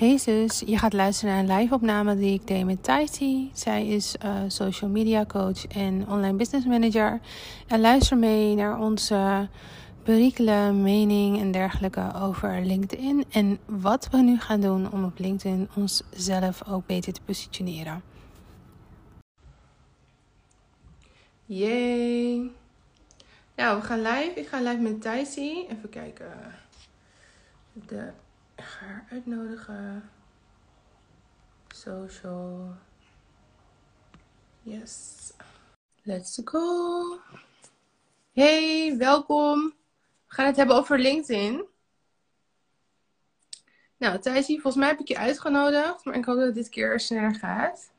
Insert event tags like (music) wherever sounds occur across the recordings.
Hey zus, je gaat luisteren naar een live-opname die ik deed met Taiti. Zij is uh, social media coach en online business manager. En luister mee naar onze perikele mening en dergelijke over LinkedIn. En wat we nu gaan doen om op LinkedIn onszelf ook beter te positioneren. Yay! Nou, we gaan live. Ik ga live met Taiti. Even kijken. De ik ga haar uitnodigen. Social. Yes. Let's go. Hey, welkom. We gaan het hebben over LinkedIn. Nou, Thijsie, volgens mij heb ik je uitgenodigd, maar ik hoop dat het dit keer sneller gaat.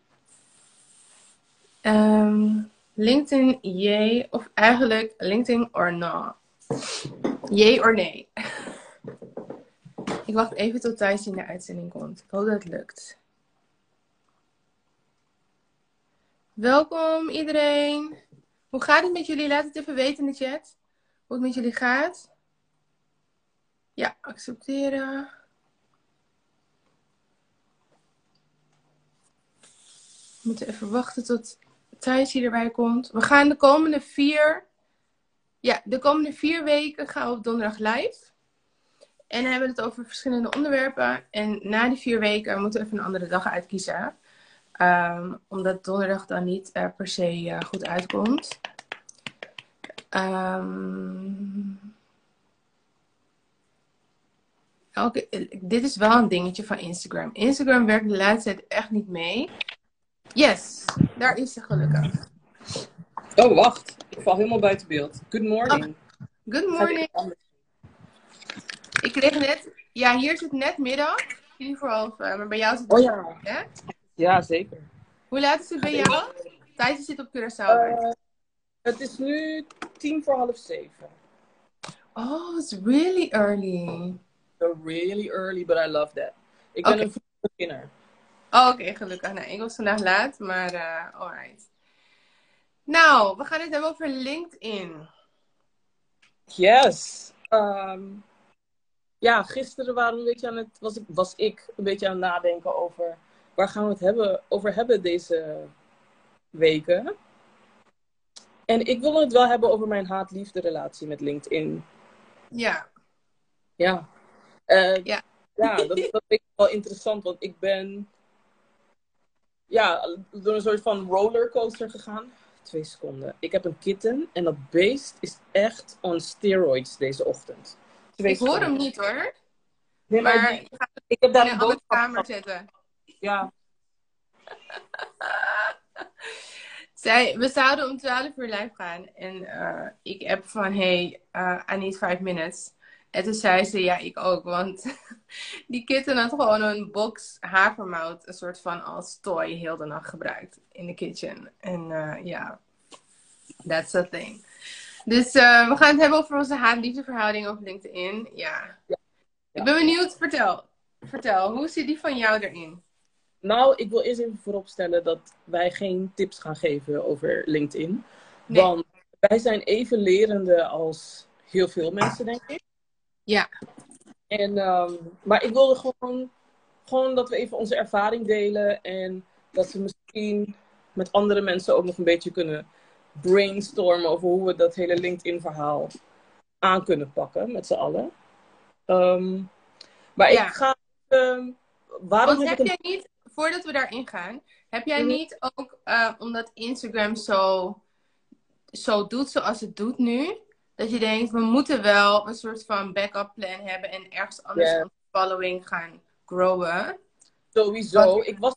Um, LinkedIn, yay, of eigenlijk LinkedIn or not. Yay or nee. (laughs) Ik wacht even tot Thijs in de uitzending komt. Ik hoop dat het lukt. Welkom iedereen. Hoe gaat het met jullie? Laat het even weten in de chat. Hoe het met jullie gaat. Ja, accepteren. We moeten even wachten tot Thijs hier erbij komt. We gaan de komende vier... Ja, de komende vier weken gaan we op donderdag live. En dan hebben we het over verschillende onderwerpen. En na die vier weken moeten we even een andere dag uitkiezen. Um, omdat donderdag dan niet uh, per se uh, goed uitkomt. Um, okay, dit is wel een dingetje van Instagram. Instagram werkt de laatste tijd echt niet mee. Yes, daar is ze gelukkig. Oh, wacht. Ik val helemaal buiten beeld. Good morning. Oh, good morning. Ik kreeg net, ja, hier is het net middag. Jullie voor half, uh, maar bij jou is het. Oh ja. Hè? Ja, zeker. Hoe laat is het bij jou? Tijd zit op Curaçao. Uh, het is nu tien voor half zeven. Oh, it's really early. Really early, but I love that. Ik ben okay. een beginner. Oh, oké, okay, gelukkig. Nou, ik was vandaag laat, maar uh, alright. Nou, we gaan het hebben over LinkedIn. Yes. Um, ja, gisteren waren we een beetje aan het, was, ik, was ik een beetje aan het nadenken over waar gaan we het hebben, over hebben deze weken. En ik wil het wel hebben over mijn haat-liefde relatie met LinkedIn. Ja. Ja. Uh, ja. Ja, dat, dat vind ik wel interessant, want ik ben ja, door een soort van rollercoaster gegaan. Twee seconden. Ik heb een kitten en dat beest is echt on steroids deze ochtend ik hoor hem niet hoor. Nee, maar, maar ik heb daar in een andere kamer zitten. Ja. (laughs) Zij, we zouden om 12 uur live gaan. En uh, ik heb van, hey, uh, I need five minutes. En toen zei ze, ja, ik ook. Want (laughs) die kitten had gewoon een box havermout, een soort van als toy, heel de nacht gebruikt in de kitchen. En uh, ja, that's the thing. Dus uh, we gaan het hebben over onze haat-liefdeverhouding op LinkedIn. Ja. ja. Ik ben benieuwd. Vertel. Vertel, hoe zit die van jou erin? Nou, ik wil eerst even vooropstellen dat wij geen tips gaan geven over LinkedIn. Nee. Want wij zijn even lerende als heel veel mensen, denk ik. Ja. En, um, maar ik wilde gewoon, gewoon dat we even onze ervaring delen. En dat we misschien met andere mensen ook nog een beetje kunnen brainstormen over hoe we dat hele LinkedIn-verhaal aan kunnen pakken met z'n allen. Um, maar ja. ik ga. Um, waarom Want heb, heb jij niet, voordat we daarin gaan, heb jij mhm. niet ook, uh, omdat Instagram zo, zo doet zoals het doet nu, dat je denkt, we moeten wel een soort van backup plan hebben en ergens anders yeah. een following gaan growen? Sowieso. Ik was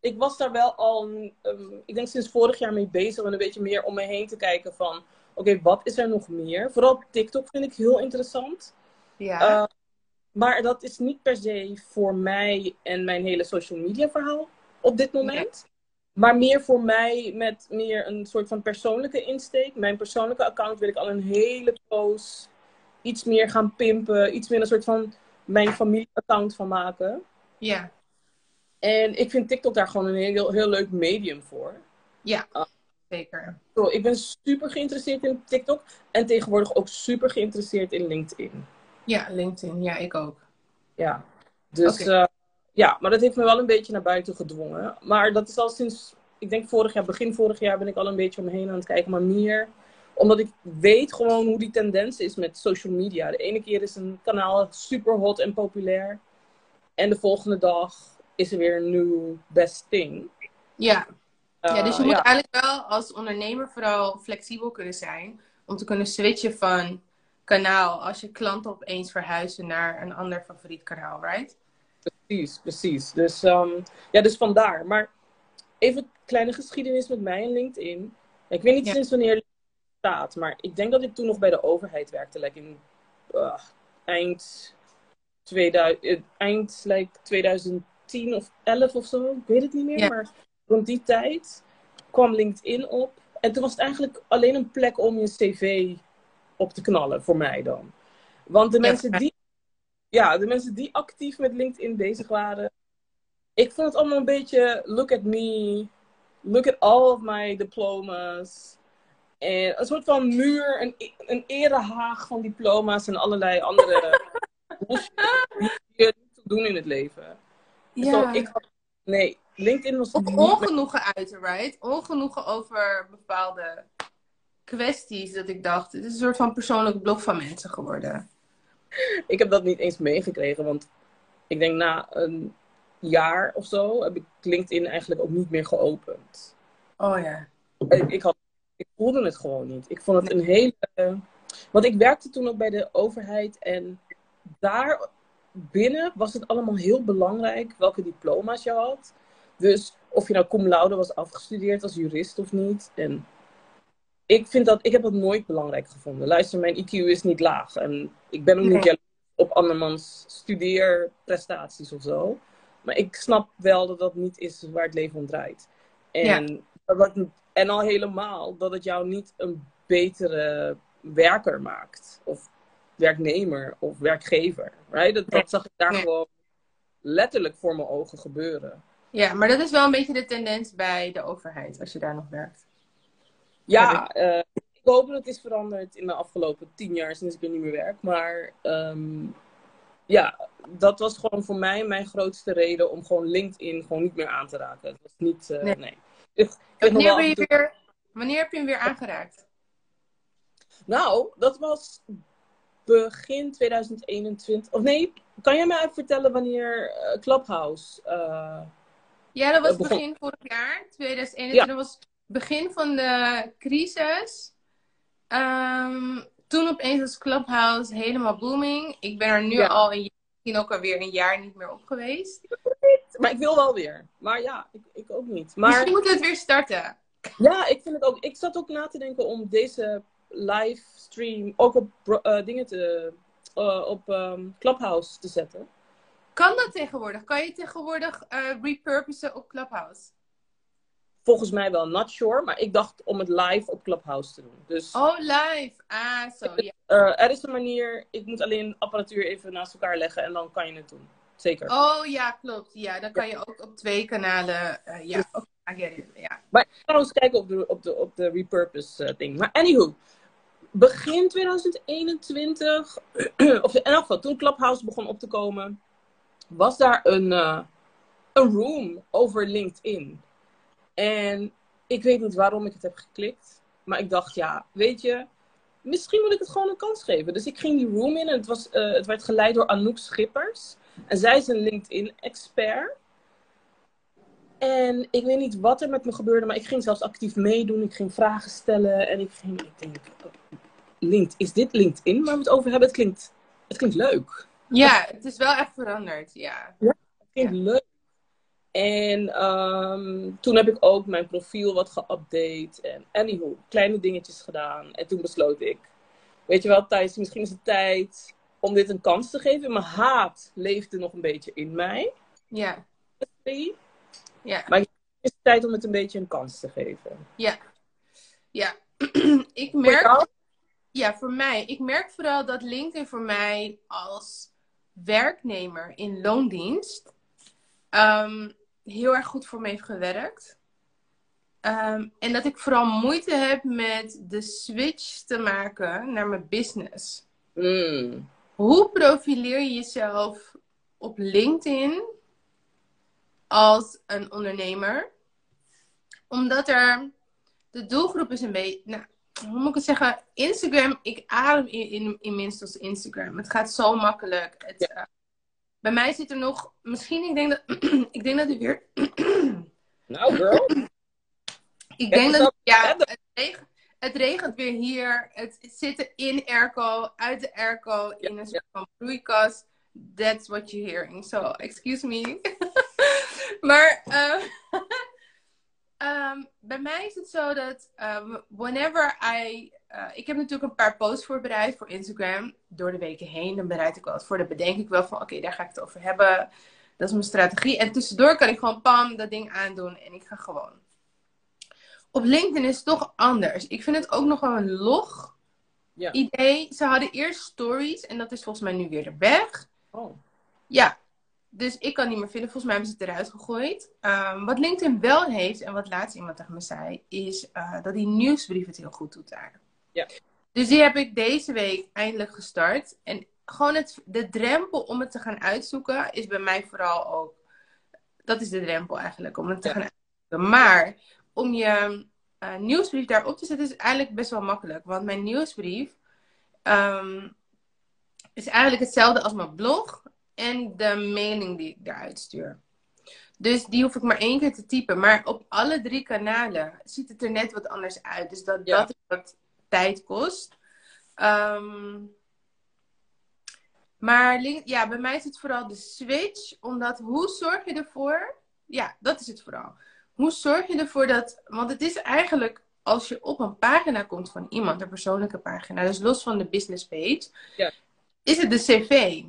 ik was daar wel al, um, ik denk sinds vorig jaar mee bezig. En een beetje meer om me heen te kijken van, oké, wat is er nog meer? Vooral TikTok vind ik heel interessant. Ja. Uh, maar dat is niet per se voor mij en mijn hele social media verhaal op dit moment. Maar meer voor mij met meer een soort van persoonlijke insteek. Mijn persoonlijke account wil ik al een hele poos iets meer gaan pimpen. Iets meer een soort van mijn familie-account van maken. Ja. En ik vind TikTok daar gewoon een heel, heel leuk medium voor. Ja, uh, zeker. Ik ben super geïnteresseerd in TikTok. En tegenwoordig ook super geïnteresseerd in LinkedIn. Ja, LinkedIn. Ja, ik ook. Ja. Dus okay. uh, ja, maar dat heeft me wel een beetje naar buiten gedwongen. Maar dat is al sinds, ik denk vorig jaar, begin vorig jaar ben ik al een beetje omheen aan het kijken. Maar meer omdat ik weet gewoon hoe die tendens is met social media. De ene keer is een kanaal super hot en populair. En de volgende dag is er weer een nieuw best thing. Ja. ja, dus je moet eigenlijk wel als ondernemer vooral flexibel kunnen zijn. Om te kunnen switchen van kanaal als je klanten opeens verhuizen naar een ander favoriet kanaal, right? Precies, precies. Dus, um, ja, dus vandaar. Maar even een kleine geschiedenis met mij en LinkedIn. Ik weet niet sinds wanneer het staat, maar ik denk dat ik toen nog bij de overheid werkte. Like in uh, eind, 2000, uh, eind like 2010 of 11 of zo. Ik weet het niet meer, maar rond die tijd kwam LinkedIn op. En toen was het eigenlijk alleen een plek om je cv op te knallen, voor mij dan. Want de mensen die ja, de mensen die actief met LinkedIn bezig waren. Ik vond het allemaal een beetje look at me, look at all of my diplomas. En een soort van muur, een, een erehaag van diploma's en allerlei andere (laughs) bullshit die je niet doen in het leven. Ja. ik nee, LinkedIn was. Of ongenoegen uiten, right? Ongenoegen over bepaalde kwesties. Dat ik dacht, het is een soort van persoonlijk blog van mensen geworden. (laughs) ik heb dat niet eens meegekregen, want ik denk na een jaar of zo heb ik LinkedIn eigenlijk ook niet meer geopend. Oh ja. Ik, ik, had, ik voelde het gewoon niet. Ik vond het een hele. Want ik werkte toen ook bij de overheid en daar binnen was het allemaal heel belangrijk welke diploma's je had. Dus of je nou cum laude was afgestudeerd als jurist of niet. En ik, vind dat, ik heb dat nooit belangrijk gevonden. Luister, mijn IQ is niet laag. En ik ben ook niet jaloers op andermans studeerprestaties of zo. Maar ik snap wel dat dat niet is waar het leven om draait. En, ja. en al helemaal dat het jou niet een betere werker maakt. Of werknemer of werkgever. Right? Dat, dat zag ik daar gewoon letterlijk voor mijn ogen gebeuren. Ja, maar dat is wel een beetje de tendens bij de overheid als je daar nog werkt. Ja, uh, ik hoop dat het is veranderd in de afgelopen tien jaar sinds ik er niet meer werk. Maar um, ja, dat was gewoon voor mij mijn grootste reden om gewoon LinkedIn gewoon niet meer aan te raken. Het was niet, uh, nee. nee. Ik, wanneer, ben je weer, wanneer heb je hem weer aangeraakt? Nou, dat was begin 2021. Of nee, kan jij mij even vertellen wanneer uh, Clubhouse. Uh, ja, dat was begin vorig jaar, 2021. Ja. Dat was begin van de crisis. Um, toen opeens was Clubhouse helemaal booming. Ik ben er nu al een, misschien ook alweer een jaar niet meer op geweest. Maar ik wil wel weer. Maar ja, ik, ik ook niet. Maar... Misschien moeten we het weer starten. Ja, ik vind het ook. Ik zat ook na te denken om deze livestream ook op uh, dingen te, uh, op um, Clubhouse te zetten. Kan dat tegenwoordig? Kan je tegenwoordig uh, repurposen op Clubhouse? Volgens mij wel, not sure. Maar ik dacht om het live op Clubhouse te doen. Dus, oh, live. Ah, zo. Ja. Uh, er is een manier. Ik moet alleen apparatuur even naast elkaar leggen en dan kan je het doen. Zeker. Oh ja, klopt. Ja, dan kan je ook op twee kanalen. Uh, ja, okay, I get it. Ja. Maar trouwens kijken op de, op de, op de repurpose uh, ding. Maar anywho. Begin 2021, (clears throat) of in elk geval toen Clubhouse begon op te komen, was daar een, een room over LinkedIn. En ik weet niet waarom ik het heb geklikt. Maar ik dacht, ja, weet je, misschien moet ik het gewoon een kans geven. Dus ik ging die room in en het, was, uh, het werd geleid door Anouk Schippers. En zij is een LinkedIn-expert. En ik weet niet wat er met me gebeurde, maar ik ging zelfs actief meedoen. Ik ging vragen stellen en ik ging, ik denk, LinkedIn, is dit LinkedIn waar we het over hebben? Het klinkt, het klinkt leuk. Ja, het is wel echt veranderd, ja. Ja, het klinkt leuk. En um, toen heb ik ook mijn profiel wat geüpdate. En anyhow, kleine dingetjes gedaan. En toen besloot ik, weet je wel Thijs, misschien is het tijd om dit een kans te geven. Mijn haat leefde nog een beetje in mij. Ja. Ja. Maar het is tijd om het een beetje een kans te geven. Ja. Ja. (clears throat) ik merk... Ja, voor mij. Ik merk vooral dat LinkedIn voor mij als werknemer in loondienst... Um, heel erg goed voor me heeft gewerkt. Ehm, en dat ik vooral moeite heb met de switch te maken naar mijn business. Mm. Hoe profileer je jezelf op LinkedIn als een ondernemer. Omdat er de doelgroep is een beetje. Nou, hoe moet ik het zeggen? Instagram, ik adem in, in, in minstens Instagram. Het gaat zo makkelijk. Het, uh, bij mij zit er nog, misschien, ik denk dat, (clears throat) ik denk dat ik weer. (clears throat) nou, girl. (clears throat) ik denk dat, ja, het regent, het regent weer hier. Het zitten in airco, uit de airco, in een soort van broeikas. That's what you're hearing. So, excuse me. (laughs) maar uh, (laughs) um, bij mij is het zo dat um, whenever I... Uh, ik heb natuurlijk een paar posts voorbereid voor Instagram. Door de weken heen. Dan bereid ik wel wat voor. Dan bedenk ik wel van, oké, okay, daar ga ik het over hebben. Dat is mijn strategie. En tussendoor kan ik gewoon pam, dat ding aandoen. En ik ga gewoon. Op LinkedIn is het toch anders. Ik vind het ook nog wel een log ja. idee. Ze hadden eerst stories. En dat is volgens mij nu weer de weg. Oh. Ja, dus ik kan niet meer vinden. Volgens mij hebben ze het eruit gegooid. Um, wat LinkedIn wel heeft, en wat laatst iemand tegen me zei, is uh, dat die nieuwsbrief het heel goed doet daar. Ja. Dus die heb ik deze week eindelijk gestart. En gewoon het, de drempel om het te gaan uitzoeken is bij mij vooral ook. Dat is de drempel eigenlijk, om het te ja. gaan uitzoeken. Maar om je uh, nieuwsbrief daarop te zetten is eigenlijk best wel makkelijk. Want mijn nieuwsbrief um, is eigenlijk hetzelfde als mijn blog en de mailing die ik eruit stuur. Dus die hoef ik maar één keer te typen. Maar op alle drie kanalen ziet het er net wat anders uit. Dus dat, Ja. dat is wat tijd kost. Ehm, maar link- ja, bij mij is het vooral de switch. Omdat hoe zorg je ervoor? Ja, dat is het vooral. Hoe zorg je ervoor dat. Want het is eigenlijk als je op een pagina komt van iemand, een persoonlijke pagina, dus los van de business page, Ja. is het de cv.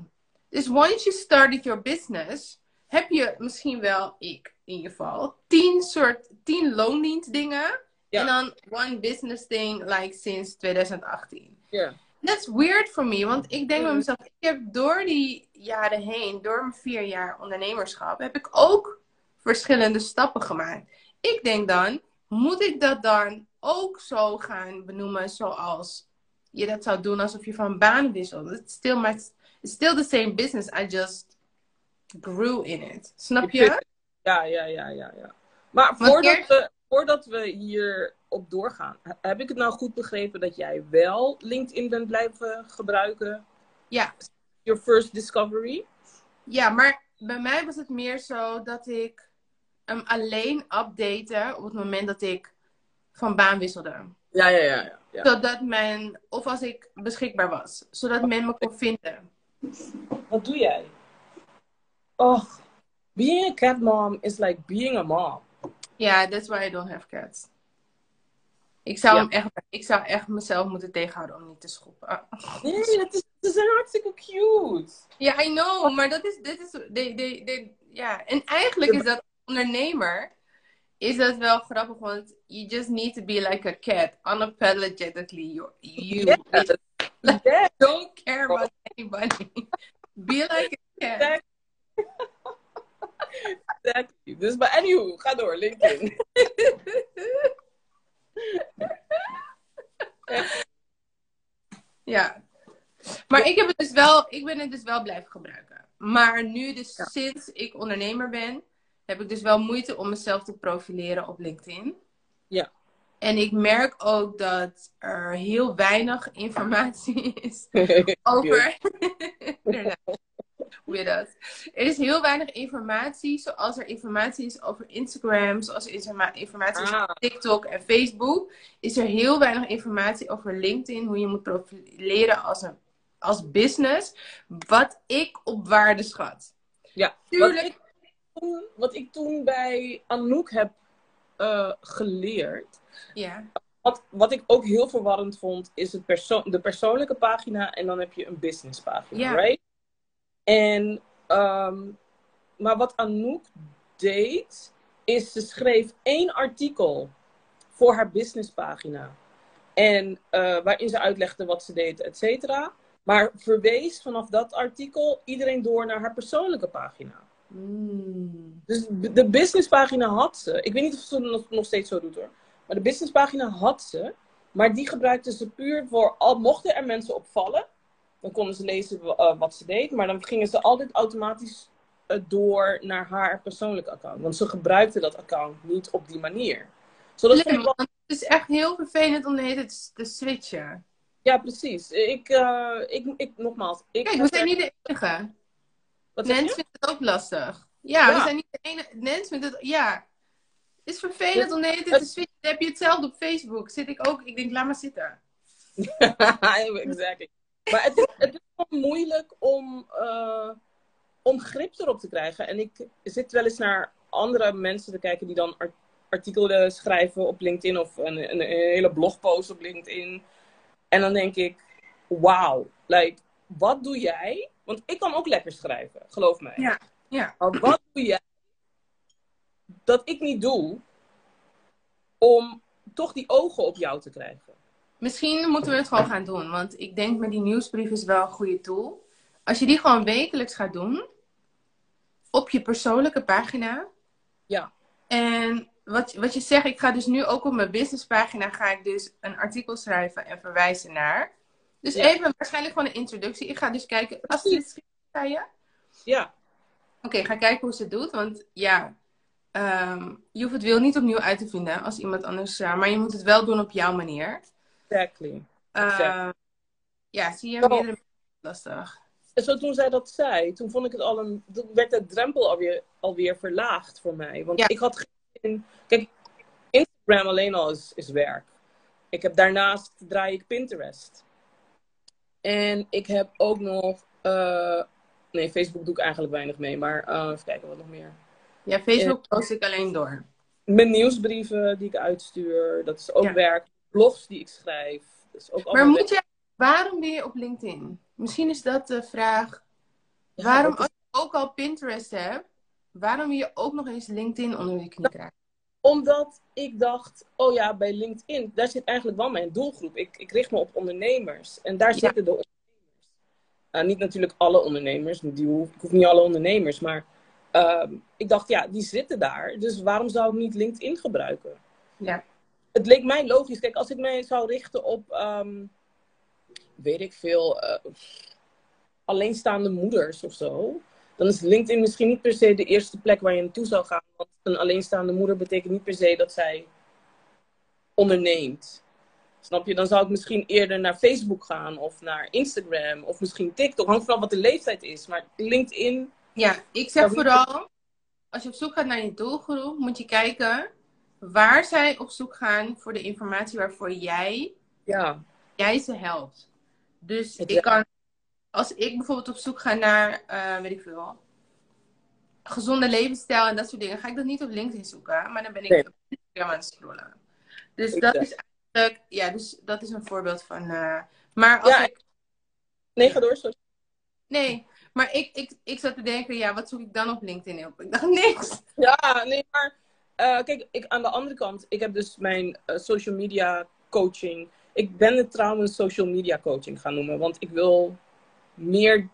Dus once you started your business, heb je misschien wel, ik in ieder geval, tien soort, tien loondienst dingen. Ja. En dan one business thing, like sinds 2018. Ja. That's weird for me, want ik denk bij Mm. mezelf, ik heb door die jaren heen, door mijn vier jaar ondernemerschap, heb ik ook verschillende stappen gemaakt. Ik denk dan, moet ik dat dan ook zo gaan benoemen zoals je dat zou doen alsof je van baan wisselt? It's still, my, it's still the same business, I just grew in it. Snap je? Ja, ja, ja, ja, ja. Maar Want voordat, eerst- we, voordat we hier op doorgaan, he- heb ik het nou goed begrepen dat jij wel LinkedIn bent blijven gebruiken? Ja. Your first discovery? Ja, maar bij mij was het meer zo dat ik hem alleen update op het moment dat ik van baan wisselde. Ja, ja, ja. ja, ja. Zodat men, of als ik beschikbaar was, zodat men me kon vinden. Wat doe jij? Oh, being a cat mom is like being a mom. Ja, that's why I don't have cats. Ik zou, Ja. hem echt, ik zou echt mezelf moeten tegenhouden om niet te schoppen. Nee, dat is, ze zijn hartstikke cute. Ja, I know, maar dat is, dit is, de, de, de, ja. En eigenlijk is dat ondernemer, is dat wel grappig, want you just need to be like a cat, unapologetically you, you don't care about (laughs) anybody. Be like a cat. Exactly. Dus, maar anywho, ga door, LinkedIn. Ja. Maar ik, heb het dus wel, ik ben het dus wel blijven gebruiken. Maar nu, dus Ja. sinds ik ondernemer ben, heb ik dus wel moeite om mezelf te profileren op LinkedIn. Ja. En ik merk ook dat er heel weinig informatie (laughs) is (laughs) over. (laughs) Weirdos. Er is heel weinig informatie, zoals er informatie is over Instagram, zoals er informa- informatie is Ah. over TikTok en Facebook, is er heel weinig informatie over LinkedIn, hoe je moet profileren als, een, als business, wat ik op waarde schat. Ja, wat Tuurlijk. ik, toen, wat ik toen bij Anouk heb eh, geleerd, Ja, wat, wat ik ook heel verwarrend vond, is het perso de persoonlijke pagina en dan heb je een business pagina, Ja. right? En, ehm, maar wat Anouk deed, is ze schreef één artikel voor haar businesspagina. En eh, waarin ze uitlegde wat ze deed, et cetera. Maar verwees vanaf dat artikel iedereen door naar haar persoonlijke pagina. Mm. Dus de businesspagina had ze. Ik weet niet of ze het nog, nog steeds zo doet hoor. Maar de businesspagina had ze. Maar die gebruikte ze puur voor. Al mochten er mensen opvallen. Dan konden ze lezen eh, wat ze deed. Maar dan gingen ze altijd automatisch eh, door naar haar persoonlijke account. Want ze gebruikte dat account niet op die manier. Zodat wel- het is echt heel vervelend om de hele tijd te switchen. Ja, precies. Ik, eh, ik, ik, nogmaals. Ik Kijk, we zijn niet de enige. Wat? Nens vindt het ook lastig. Ja, we zijn niet de enige. Nens vindt het, ja. Het is vervelend om de hele tijd het- te switchen. Dan heb je hetzelfde op Facebook. Zit ik ook. Ik denk, laat maar zitten. (laughs) exactly. Maar het is, het is gewoon moeilijk om, eh, om grip erop te krijgen. En ik zit wel eens naar andere mensen te kijken die dan art- artikelen schrijven op LinkedIn of een, een, een hele blogpost op LinkedIn. En dan denk ik, wauw, like, wat doe jij? Want ik kan ook lekker schrijven, geloof mij. Ja, ja. Maar wat doe jij dat ik niet doe om toch die ogen op jou te krijgen? Misschien moeten we het gewoon gaan doen. Want ik denk met die nieuwsbrief is wel een goede tool. Als je die gewoon wekelijks gaat doen. Op je persoonlijke pagina. Ja. En wat, wat je zegt, ik ga dus nu ook op mijn businesspagina ga ik dus een artikel schrijven en verwijzen naar. Dus Ja. even waarschijnlijk gewoon een introductie. Ik ga dus kijken, is, ga je? Ja, Oké, ga kijken hoe ze het doet. Want ja, ehm, je hoeft het wiel niet opnieuw uit te vinden als iemand anders. uh, maar je moet het wel doen op jouw manier. exactly. Uh, Exact. ja, zie je Oh. meerdere lastig. En zo toen zij dat zei, toen vond ik het al een. Toen werd de drempel alweer, alweer verlaagd voor mij. Want Ja. ik had geen. zin- Kijk, Instagram alleen al is, is werk. Ik heb daarnaast draai ik Pinterest. En ik heb ook nog. eh, nee, Facebook doe ik eigenlijk weinig mee. Maar eh, even kijken wat nog meer. Ja, Facebook post ik alleen door. Mijn nieuwsbrieven die ik uitstuur, dat is ook Ja. werk. Blogs die ik schrijf. Dat is ook Maar moet je, waarom ben je op LinkedIn? Misschien is dat de vraag. Ja, waarom, is- als je ook al Pinterest hebt, waarom wil je ook nog eens LinkedIn onder je knie krijgen? Omdat ik dacht, oh ja, bij LinkedIn, daar zit eigenlijk wel mijn doelgroep. Ik, ik richt me op ondernemers. En daar Ja. zitten de ondernemers. Nou, niet natuurlijk alle ondernemers. Die hoef, ik hoef niet alle ondernemers. Maar ehm, ik dacht, ja, die zitten daar. Dus waarom zou ik niet LinkedIn gebruiken? Ja. Het leek mij logisch. Kijk, als ik mij zou richten op, ehm, weet ik veel, eh, alleenstaande moeders of zo. Dan is LinkedIn misschien niet per se de eerste plek waar je naartoe zou gaan. Want een alleenstaande moeder betekent niet per se dat zij onderneemt. Snap je? Dan zou ik misschien eerder naar Facebook gaan of naar Instagram of misschien TikTok. Hangt vanaf wat de leeftijd is. Maar LinkedIn, Ja, ik zeg vooral, als je op zoek gaat naar je doelgroep, moet je kijken waar zij op zoek gaan voor de informatie waarvoor jij, ja, jij ze helpt. Dus ik kan, als ik bijvoorbeeld op zoek ga naar, eh, weet ik veel, gezonde levensstijl en dat soort dingen, ga ik dat niet op LinkedIn zoeken, maar dan ben ik Nee. op Instagram aan het scrollen. Dus dat is eigenlijk, ja, dus dat is een voorbeeld van, eh, maar als Ja, ik, nee, ga door. Sorry. nee, maar ik, ik, ik zat te denken, ja, wat zoek ik dan op LinkedIn op? Ik dacht, niks. Ja, nee, maar eh, kijk, ik, aan de andere kant, ik heb dus mijn social media coaching. Ik ben het trouwens social media coaching gaan noemen, want ik wil meer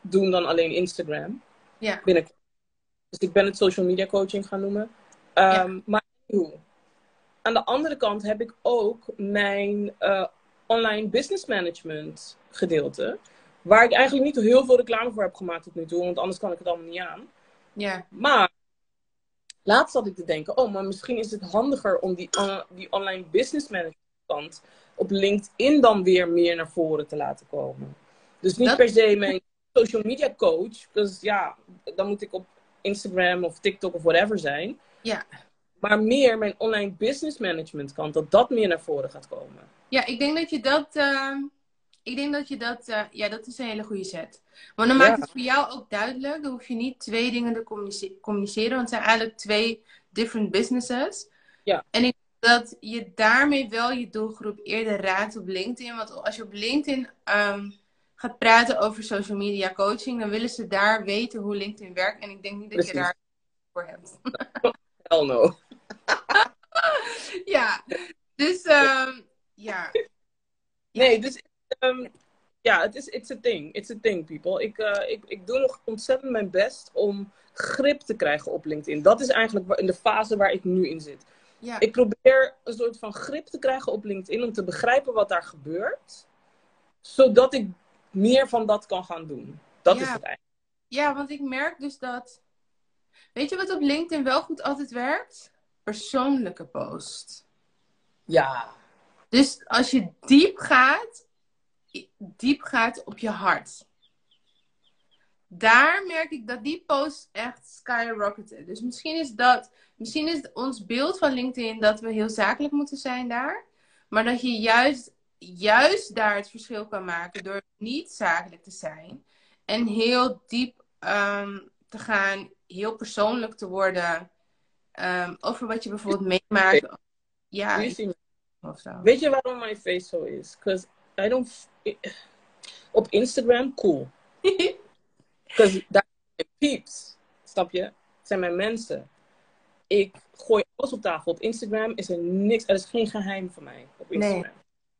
doen dan alleen Instagram. Ja. Binnenkort. Dus ik ben het social media coaching gaan noemen. Ehm, Maar hoe? Aan de andere kant heb ik ook mijn eh, online business management gedeelte. Waar ik eigenlijk niet heel veel reclame voor heb gemaakt tot nu toe, want anders kan ik het allemaal niet aan. Ja, Maar laatst zat ik te denken, oh, maar misschien is het handiger om die, on- die online business management kant op LinkedIn dan weer meer naar voren te laten komen. Dus niet Dat- per se mijn social media coach, dus ja, dan moet ik op Instagram of TikTok of whatever zijn. Ja. Maar meer mijn online business management kant, dat dat meer naar voren gaat komen. Ja, ik denk dat je dat. eh, ik denk dat je dat. eh, ja, dat is een hele goede set. Want dan Ja. maakt het voor jou ook duidelijk. Dan hoef je niet twee dingen te communice- communiceren. Want het zijn eigenlijk twee different businesses. Ja. En ik denk dat je daarmee wel je doelgroep eerder raadt op LinkedIn. Want als je op LinkedIn ehm, gaat praten over social media coaching, dan willen ze daar weten hoe LinkedIn werkt. En ik denk niet dat je daar voor hebt. (laughs) Hell no. (laughs) ja, dus ehm, ja. Nee, dus ehm, ja, het is it's a thing. It's a thing, people. Ik, eh, ik, ik doe nog ontzettend mijn best om grip te krijgen op LinkedIn. Dat is eigenlijk in de fase waar ik nu in zit. ja. Ik probeer een soort van grip te krijgen op LinkedIn om te begrijpen wat daar gebeurt, zodat ik meer van dat kan gaan doen. Dat Ja. is het eigenlijk. ja, want ik merk dus dat. Weet je wat op LinkedIn wel goed altijd werkt? Persoonlijke post. Ja. Dus als je diep gaat, diep gaat op je hart. Daar merk ik dat die post echt skyrocketen. Dus misschien is dat, misschien is ons beeld van LinkedIn dat we heel zakelijk moeten zijn daar. Maar dat je juist, juist daar het verschil kan maken door niet zakelijk te zijn. En heel diep ehm, te gaan, heel persoonlijk te worden. ehm, over wat je bijvoorbeeld meemaakt. Ja. Weet je waarom mijn face zo is? Because I don't. Op Instagram, cool. (laughs) Because daar zijn mijn peeps. Snap je? Het zijn mijn mensen. Ik gooi alles op tafel. Op Instagram is er niks. Er is geen geheim van mij op Instagram.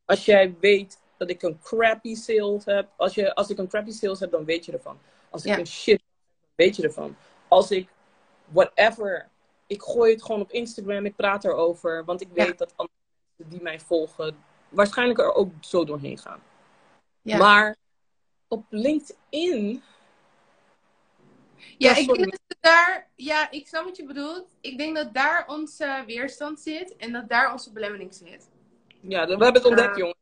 Als jij weet dat ik een crappy sales heb. Als, je, als ik een crappy sales heb, dan weet je ervan. Als ik Ja. een shit heb, weet je ervan. Als ik whatever. Ik gooi het gewoon op Instagram. Ik praat erover. Want ik Ja. weet dat andere mensen die mij volgen. waarschijnlijk er ook zo doorheen gaan. Ja, Maar op LinkedIn. ja ik denk dat we daar, ja, ik snap wat je bedoelt. Ik denk dat daar onze weerstand zit en dat daar onze belemmering zit. Ja, we hebben het ontdekt, Ja. jongen.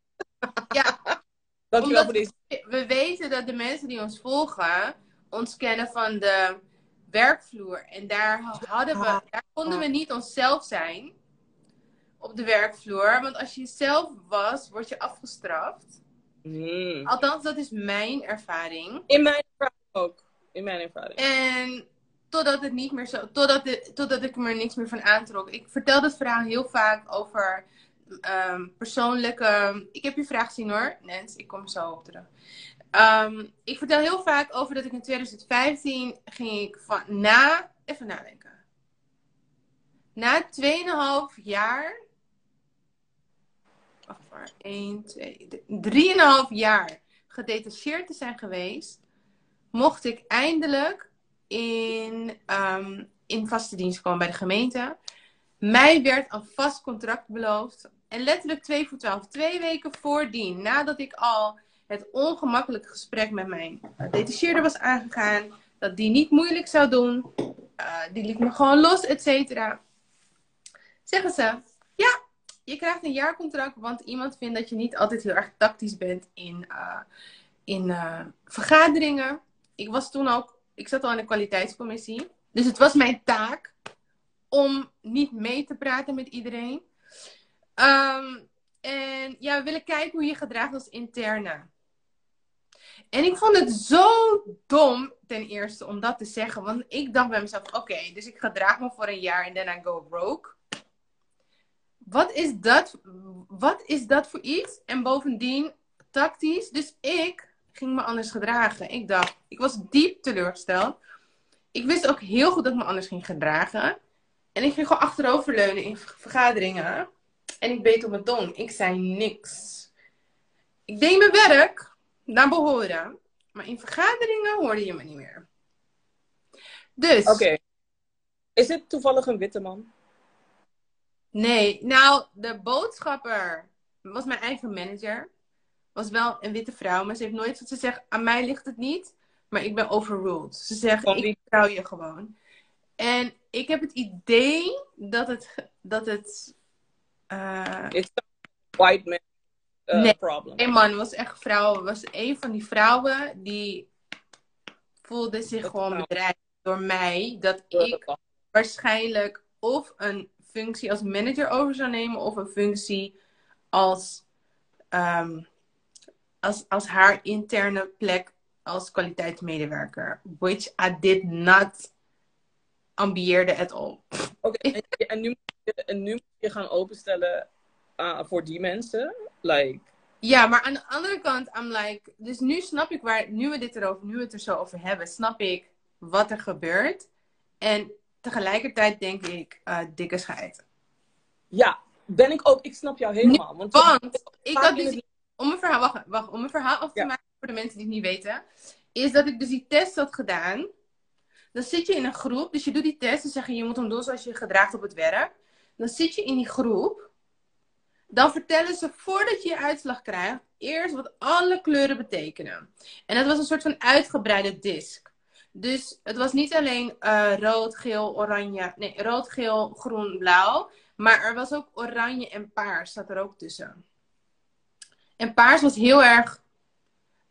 Ja, (laughs) Dankjewel omdat- voor deze. we weten dat de mensen die ons volgen ons kennen van de werkvloer. En daar hadden we, daar konden we niet onszelf zijn op de werkvloer. Want als je jezelf was, word je afgestraft. Mm. Althans, dat is mijn ervaring. In mijn ervaring ook. In mijn ervaring. En totdat het niet meer zo, totdat, de, totdat ik er niks meer van aantrok. Ik vertel dat verhaal heel vaak over ehm, persoonlijke. Ik heb je vraag gezien hoor, Nens. Ik kom zo op terug. Ehm, ik vertel heel vaak over dat ik in 2015 ging ik van na. Even nadenken. Na 2,5 jaar. Wacht maar. 1, 2, 3,5 jaar gedetacheerd te zijn geweest mocht ik eindelijk in, ehm, in vaste dienst komen bij de gemeente. Mij werd een vast contract beloofd. En letterlijk 2 voor 12, twee weken voordien, nadat ik al het ongemakkelijke gesprek met mijn detacheerder was aangegaan, dat die niet moeilijk zou doen, uh, die liet me gewoon los, et cetera. Zeggen ze, ja, je krijgt een jaarcontract, want iemand vindt dat je niet altijd heel erg tactisch bent in, uh, in uh, vergaderingen. Ik was toen ook, ik zat al in de kwaliteitscommissie. Dus het was mijn taak om niet mee te praten met iedereen. Um, en ja, we willen kijken hoe je gedraagt als interne. En ik vond het zo dom, ten eerste, om dat te zeggen. Want ik dacht bij mezelf, oké, dus ik gedraag me voor een jaar en I go rogue. Wat is dat? Wat is dat voor iets? En bovendien, tactisch. Dus ik ging me anders gedragen. Ik dacht, ik was diep teleurgesteld. Ik wist ook heel goed dat ik me anders ging gedragen. En ik ging gewoon achteroverleunen in vergaderingen. En ik beet op mijn tong. Ik zei niks. Ik deed mijn werk naar behoren. Maar in vergaderingen hoorde je me niet meer. Dus. Oké. Okay. Is dit toevallig een witte man? Nee. Nou, de boodschapper was mijn eigen manager. Was wel een witte vrouw. Maar ze heeft nooit ze zegt, aan mij ligt het niet. Maar ik ben overruled. Ze zegt, ik vertrouw je gewoon. En ik heb het idee dat het... Dat het uh... It's white man uh, nee, problem. Nee man, was echt vrouw. Was een van die vrouwen die voelde zich dat gewoon vrouw. bedreigd door mij. Dat ik waarschijnlijk of een functie als manager over zou nemen. Of een functie als, um, als, als haar interne plek als kwaliteitsmedewerker. Which I did not ambieerde at all. Oké, okay, en, en, nu, en nu moet je gaan openstellen uh, voor die mensen? Like... Ja, maar aan de andere kant, I'm like... Dus nu snap ik waar... Nu we, dit erover, nu we het er zo over hebben, snap ik wat er gebeurt. En tegelijkertijd denk ik, uh, dikke scheid. Ja, ben ik ook. Ik snap jou helemaal. Nu, want, want ik had dus... Om een verhaal, wacht, wacht, om een verhaal af te ja. maken voor de mensen die het niet weten. Is dat ik dus die test had gedaan. Dan zit je in een groep. Dus je doet die test. En zeggen je moet hem doen zoals je je gedraagt op het werk. Dan zit je in die groep. Dan vertellen ze voordat je je uitslag krijgt. Eerst wat alle kleuren betekenen. En dat was een soort van uitgebreide disk. Dus het was niet alleen uh, rood, geel, oranje. Nee, rood, geel, groen, blauw. Maar er was ook oranje en paars zat er ook tussen. En paars was heel erg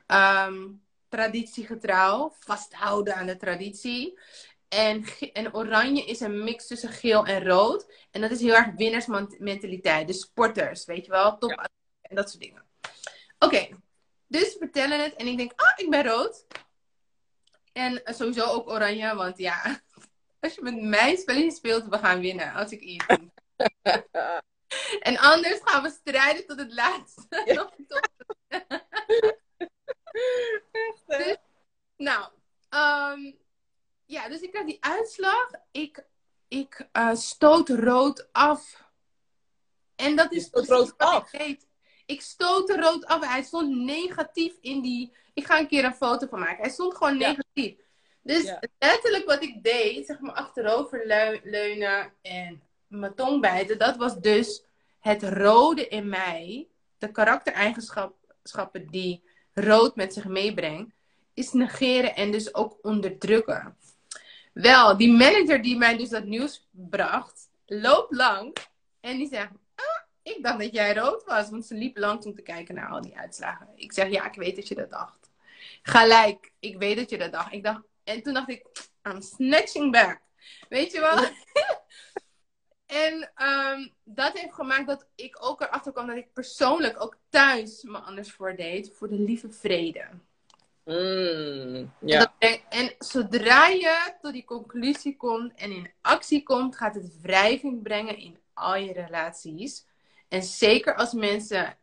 um, traditiegetrouw. Vasthouden aan de traditie. En, en oranje is een mix tussen geel en rood. En dat is heel erg winnersmentaliteit. De sporters, weet je wel. Top en dat soort dingen. Oké, dus vertellen het. En ik denk, ah, ik ben rood. En sowieso ook oranje, want ja, (laughs) als je met mij spelletjes speelt, we gaan winnen. Als ik iets (laughs) en anders gaan we strijden tot het laatste. Ja. (laughs) Echt, dus, nou, um, ja, dus ik krijg die uitslag. Ik, ik uh, stoot rood af. En dat is rood af. Ik, ik stoot rood af. Hij stond negatief in die. Ik ga een keer een foto van maken. Hij stond gewoon negatief. Dus letterlijk wat ik deed, zeg maar achterover leunen en mijn tong bijten, dat was dus het rode in mij, de karaktereigenschappen die rood met zich meebrengt, is negeren en dus ook onderdrukken. Wel, die manager die mij dus dat nieuws bracht, loopt lang en die zegt: ah, Ik dacht dat jij rood was, want ze liep lang om te kijken naar al die uitslagen. Ik zeg: Ja, ik weet dat je dat dacht. Gelijk, ik weet dat je dat dacht. Ik dacht, en toen dacht ik: I'm snatching back. Weet je wel? (laughs) en um, dat heeft gemaakt dat ik ook erachter kwam dat ik persoonlijk ook thuis me anders voor deed. Voor de lieve vrede. Mm, ja. En, zodra je tot die conclusie komt en in actie komt, gaat het wrijving brengen in al je relaties. En zeker als mensen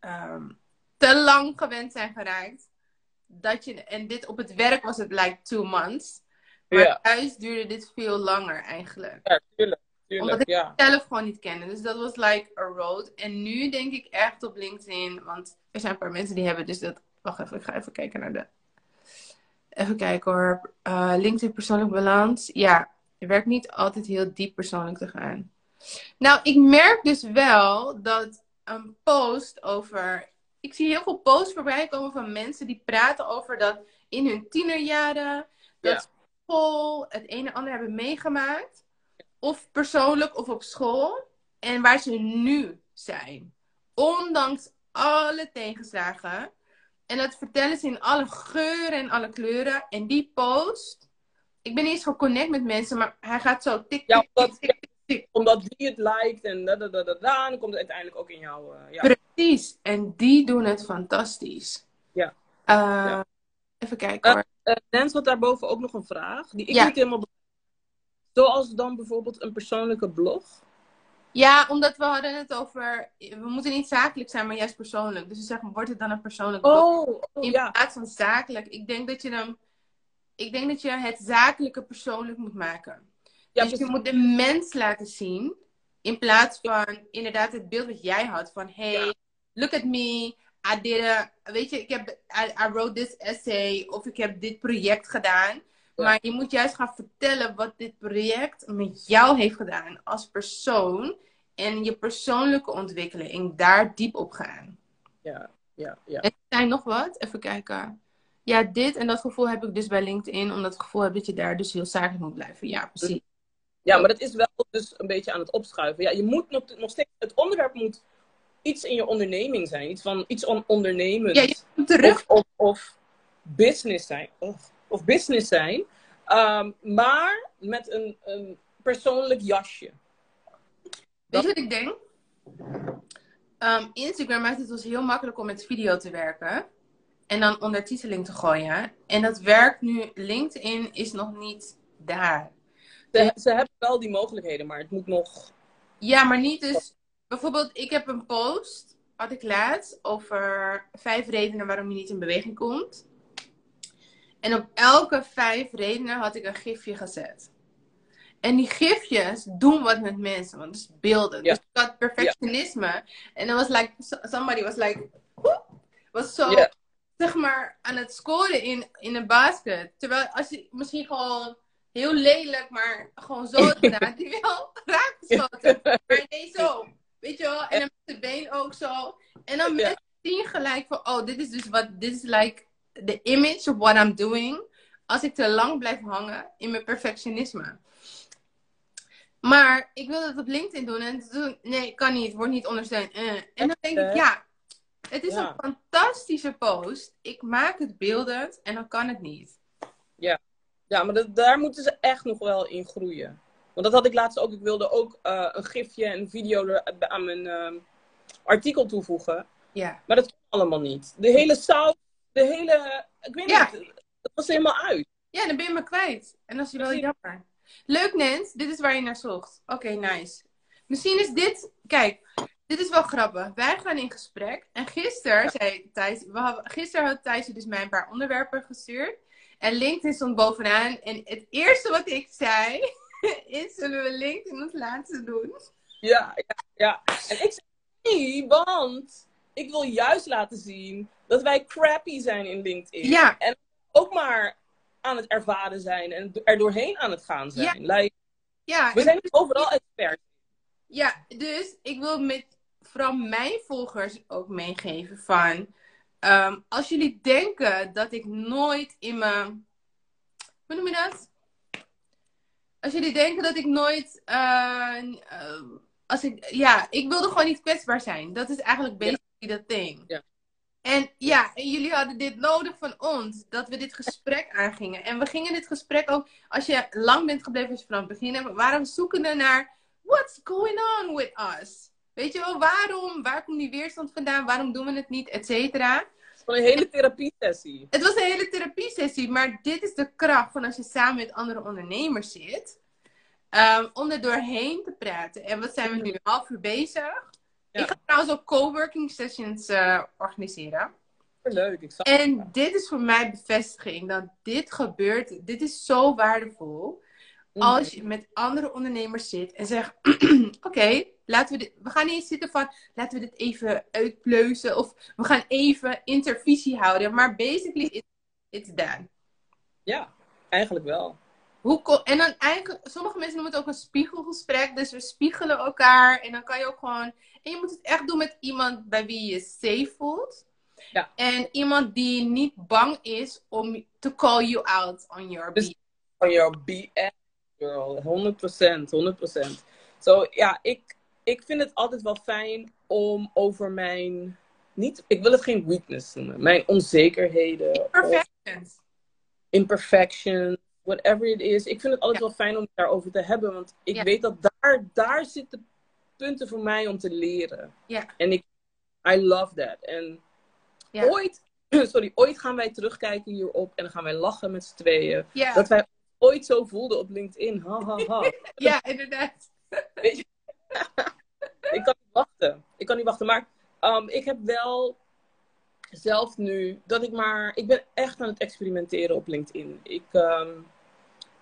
ehm, te lang gewend zijn geraakt. Dat je, en dit op het werk was het like two months. Maar thuis duurde dit veel langer eigenlijk. Ja, tuurlijk. Tuurlijk Omdat ik het zelf gewoon niet kende. Dus dat was like a road. En nu denk ik echt op LinkedIn. Want er zijn een paar mensen die hebben dus dat Wacht even, ik ga even kijken naar de. Even kijken hoor. Uh, LinkedIn persoonlijk balans. Ja, het werkt niet altijd heel diep persoonlijk te gaan. Nou, ik merk dus wel dat een post over. Ik zie heel veel posts voorbij komen van mensen die praten over dat in hun tienerjaren. Dat school het een en ander hebben meegemaakt. Of persoonlijk of op school. En waar ze nu zijn. Ondanks alle tegenslagen en dat vertellen ze in alle geuren en alle kleuren. En die post, ik ben niet eens geconnect met mensen, maar hij gaat zo tik, ja, omdat, omdat die het liked en da, da, da, da, da, dan komt het uiteindelijk ook in jou. Uh, ja. Precies, en die doen het fantastisch. Ja. Uh, ja. Even kijken hoor. Uh, Nens had daarboven ook nog een vraag, die ik niet helemaal Zoals dan bijvoorbeeld een persoonlijke blog. Ja, omdat we hadden het over. We moeten niet zakelijk zijn, maar juist persoonlijk. Dus we zeggen, wordt het dan een persoonlijk blog? Oh, oh, In plaats van zakelijk. Ik denk dat je dan. Ik denk dat je het zakelijke persoonlijk moet maken. Ja, dus je moet de mens laten zien. In plaats van inderdaad het beeld wat jij had. Van hey, look at me. I did a, weet je, ik heb, I, I wrote this essay. Of ik heb dit project gedaan. Maar je moet juist gaan vertellen wat dit project met jou heeft gedaan als persoon. En je persoonlijke ontwikkeling. Daar diep op gaan. Ja, ja, ja. En zijn nog wat? Even kijken. Ja, dit en dat gevoel heb ik dus bij LinkedIn. Omdat het gevoel heb dat je daar dus heel zakelijk moet blijven. Ja, precies. Ja, maar dat is wel dus een beetje aan het opschuiven. Ja, je moet nog, nog steeds... Het onderwerp moet iets in je onderneming zijn. Iets van iets on ondernemend. Ja, je moet terug. Of, of, of business zijn. Of of business zijn. Ehm, maar met een, een persoonlijk jasje. Weet je wat ik denk? Um, Instagram maakt het ons heel makkelijk om met video te werken. En dan ondertiteling te gooien. En dat werkt nu. LinkedIn is nog niet daar. Ze, ze hebben wel die mogelijkheden, maar het moet nog. Ja, maar niet dus. Bijvoorbeeld, ik heb een post, had ik laatst, over vijf redenen waarom je niet in beweging komt. En op elke vijf redenen had ik een gifje gezet. En die gifjes doen wat met mensen, want het is beelden. Dus ik had perfectionisme. En dan was like, somebody was like, was zo, zeg maar, aan het scoren in, in een basket. Terwijl als je misschien gewoon heel lelijk, maar gewoon zo (laughs) gedaan, die wel raak geschoten. Maar nee, zo. Weet je wel? En dan met de been ook zo. En dan mensen zien gelijk van, oh, dit is dus wat, dit is like the image of what I'm doing. als ik te lang blijf hangen in mijn perfectionisme. Maar ik wil het op LinkedIn doen en toen, nee, kan niet, wordt niet ondersteund. Eh. En dan denk ik, ja, het is Ja. een fantastische post. Ik maak het beeldend en dan kan het niet. Ja, maar dat- daar moeten ze echt nog wel in groeien. Want dat had ik laatst ook. Ik wilde ook eh, een gifje en een video er, aan mijn ehm, artikel toevoegen. Ja. Maar dat kon allemaal niet. De hele saus, de hele... Ik weet Ja. niet, het was helemaal uit. Ja, dan ben je me kwijt. En dat is wel jammer. Leuk, Nens. Dit is waar je naar zocht. Oké, nice. Misschien is dit... Kijk, dit is wel grappig. Wij gaan in gesprek. En gisteren zei Thijs... We hadden, gisteren had Thijs dus mij een paar onderwerpen gestuurd. En LinkedIn stond bovenaan. En het eerste wat ik zei... (laughs) is, zullen we LinkedIn als laatste doen? Ja, ja, ja. En ik zei nee, want ik wil juist laten zien dat wij crappy zijn in LinkedIn. Ja. En ook maar aan het ervaren zijn en er doorheen aan het gaan zijn. Like, Ja, we zijn overal experts. Ja, dus ik wil met vooral mijn volgers ook meegeven van... ehm, als jullie denken dat ik nooit in mijn... Hoe noem je dat? Als jullie denken dat ik nooit... eh, eh, als ik, ja, ik wilde gewoon niet kwetsbaar zijn. Dat is eigenlijk basically dat ding. Ja. En ja, en jullie hadden dit nodig van ons. Dat we dit gesprek aangingen. En we gingen dit gesprek ook... Als je lang bent gebleven als je vanaf het begin hebt... we zoekende naar... What's going on with us? Weet je wel, waarom? Waar komt die weerstand vandaan? Waarom doen we het niet? Et cetera. Van een hele therapiesessie. Het was een hele therapiesessie, maar dit is de kracht van als je samen met andere ondernemers zit. ehm, om er doorheen te praten. En wat zijn we nu? Een half uur bezig. Ja. Ik ga trouwens ook coworking sessions eh, organiseren. Leuk, ik zag En dit is voor mij bevestiging dat dit gebeurt. Dit is zo waardevol. Als je met andere ondernemers zit en zegt: (clears throat) Oké, laten we dit. We gaan niet zitten van. Laten we dit even uitpleuzen. Of we gaan even intervisie houden. Maar basically, it, it's done. Ja, eigenlijk wel. Hoe en dan eigenlijk, sommige mensen noemen het ook een spiegelgesprek. Dus we spiegelen elkaar. En dan kan je ook gewoon. En je moet het echt doen met iemand bij wie je je safe voelt. Ja. En iemand die niet bang is om to call you out on your Dus- beat. Van jouw BS, girl. 100%, 100%. Zo, ja, ik, ik vind het altijd wel fijn om over mijn... Niet, ik wil het geen weakness noemen. Mijn onzekerheden. of Perfect. imperfection, whatever it is. Ik vind het altijd Ja. wel fijn om het daarover te hebben. Want ik Ja. weet dat daar, daar zitten punten voor mij om te leren. Ja. En ik, I love that. En Ja. ooit, (clears throat) sorry, ooit gaan wij terugkijken hierop en dan gaan wij lachen met z'n tweeën. Ja, Dat wij ooit zo voelden op LinkedIn. Ha, ha, ha. (laughs) ja inderdaad. (laughs) ik kan niet wachten. Ik kan niet wachten. Maar um, ik heb wel zelf nu dat ik maar. Ik ben echt aan het experimenteren op LinkedIn. Ik, um,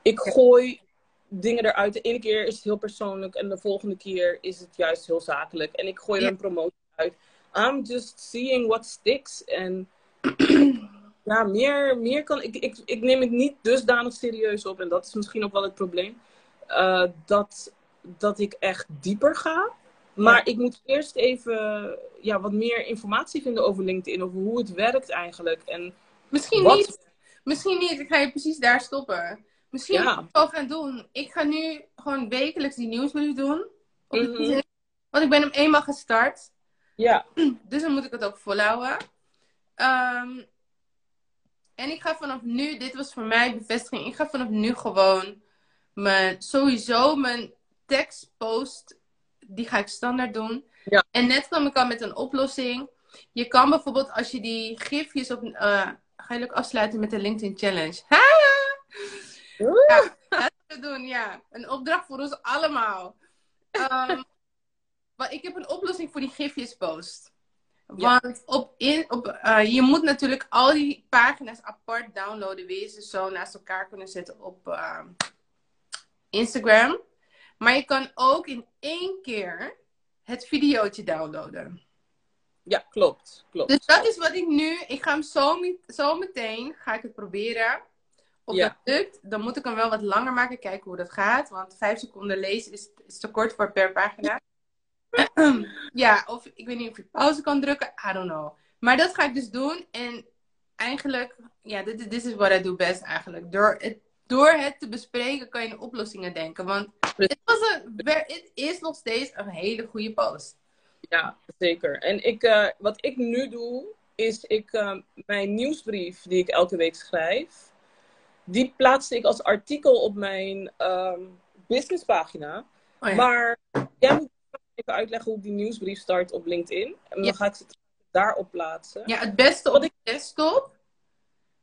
ik gooi dingen eruit. De ene keer is het heel persoonlijk en de volgende keer is het juist heel zakelijk. En ik gooi er een promotie uit. I'm just seeing what sticks. En (clears throat) ja, meer, meer kan ik, ik. Ik neem het niet dusdanig serieus op. En dat is misschien ook wel het probleem. Uh, dat, dat ik echt dieper ga. Maar Ja. ik moet eerst even ja, wat meer informatie vinden over LinkedIn. Over hoe het werkt eigenlijk. En Misschien Wat? niet. Misschien niet. Ik ga je precies daar stoppen. Misschien Ja. moet ik het wel gaan doen. Ik ga nu gewoon wekelijks die nieuwsbrief doen. Op Mhm. Want ik ben hem eenmaal gestart. ja, (clears throat) Dus dan moet ik het ook volhouden. Ehm, en ik ga vanaf nu, dit was voor mij bevestiging. Ik ga vanaf nu gewoon mijn, sowieso mijn tekstpost, die ga ik standaard doen. Ja. En net kwam ik al met een oplossing. Je kan bijvoorbeeld als je die gifjes op, eh, ga je ook afsluiten met de LinkedIn Challenge. Ha! Ja, laten we het doen, ja. Een opdracht voor ons allemaal. Ehm, (laughs) maar ik heb een oplossing voor die gifjespost. Ja. Want op in, op, eh, je moet natuurlijk al die pagina's apart downloaden. Ze zo naast elkaar kunnen zetten op ehm, Instagram. Maar je kan ook in één keer het videootje downloaden. ja, klopt. klopt. Dus dat is wat ik nu. Ik ga hem zo, met- zo meteen ga ik het proberen. Of Ja. dat lukt, dan moet ik hem wel wat langer maken. Kijken hoe dat gaat. Want vijf seconden lezen is, is te kort voor per pagina. ja, (clears throat) of ik weet niet of je pauze kan drukken. I don't know. Maar dat ga ik dus doen. En eigenlijk, ja, dit, dit is wat I do best eigenlijk. Door het, door het te bespreken kan je in oplossingen denken. Want het, was een, het is nog steeds een hele goede post. Ja, zeker. En ik, uh, wat ik nu doe, is ik, uh, mijn nieuwsbrief die ik elke week schrijf, die plaatste ik als artikel op mijn um, businesspagina. Oh ja. Maar jij moet even uitleggen hoe ik die nieuwsbrief start op LinkedIn. En dan ga ik ze daarop plaatsen. Ja, het beste op ik... je desktop.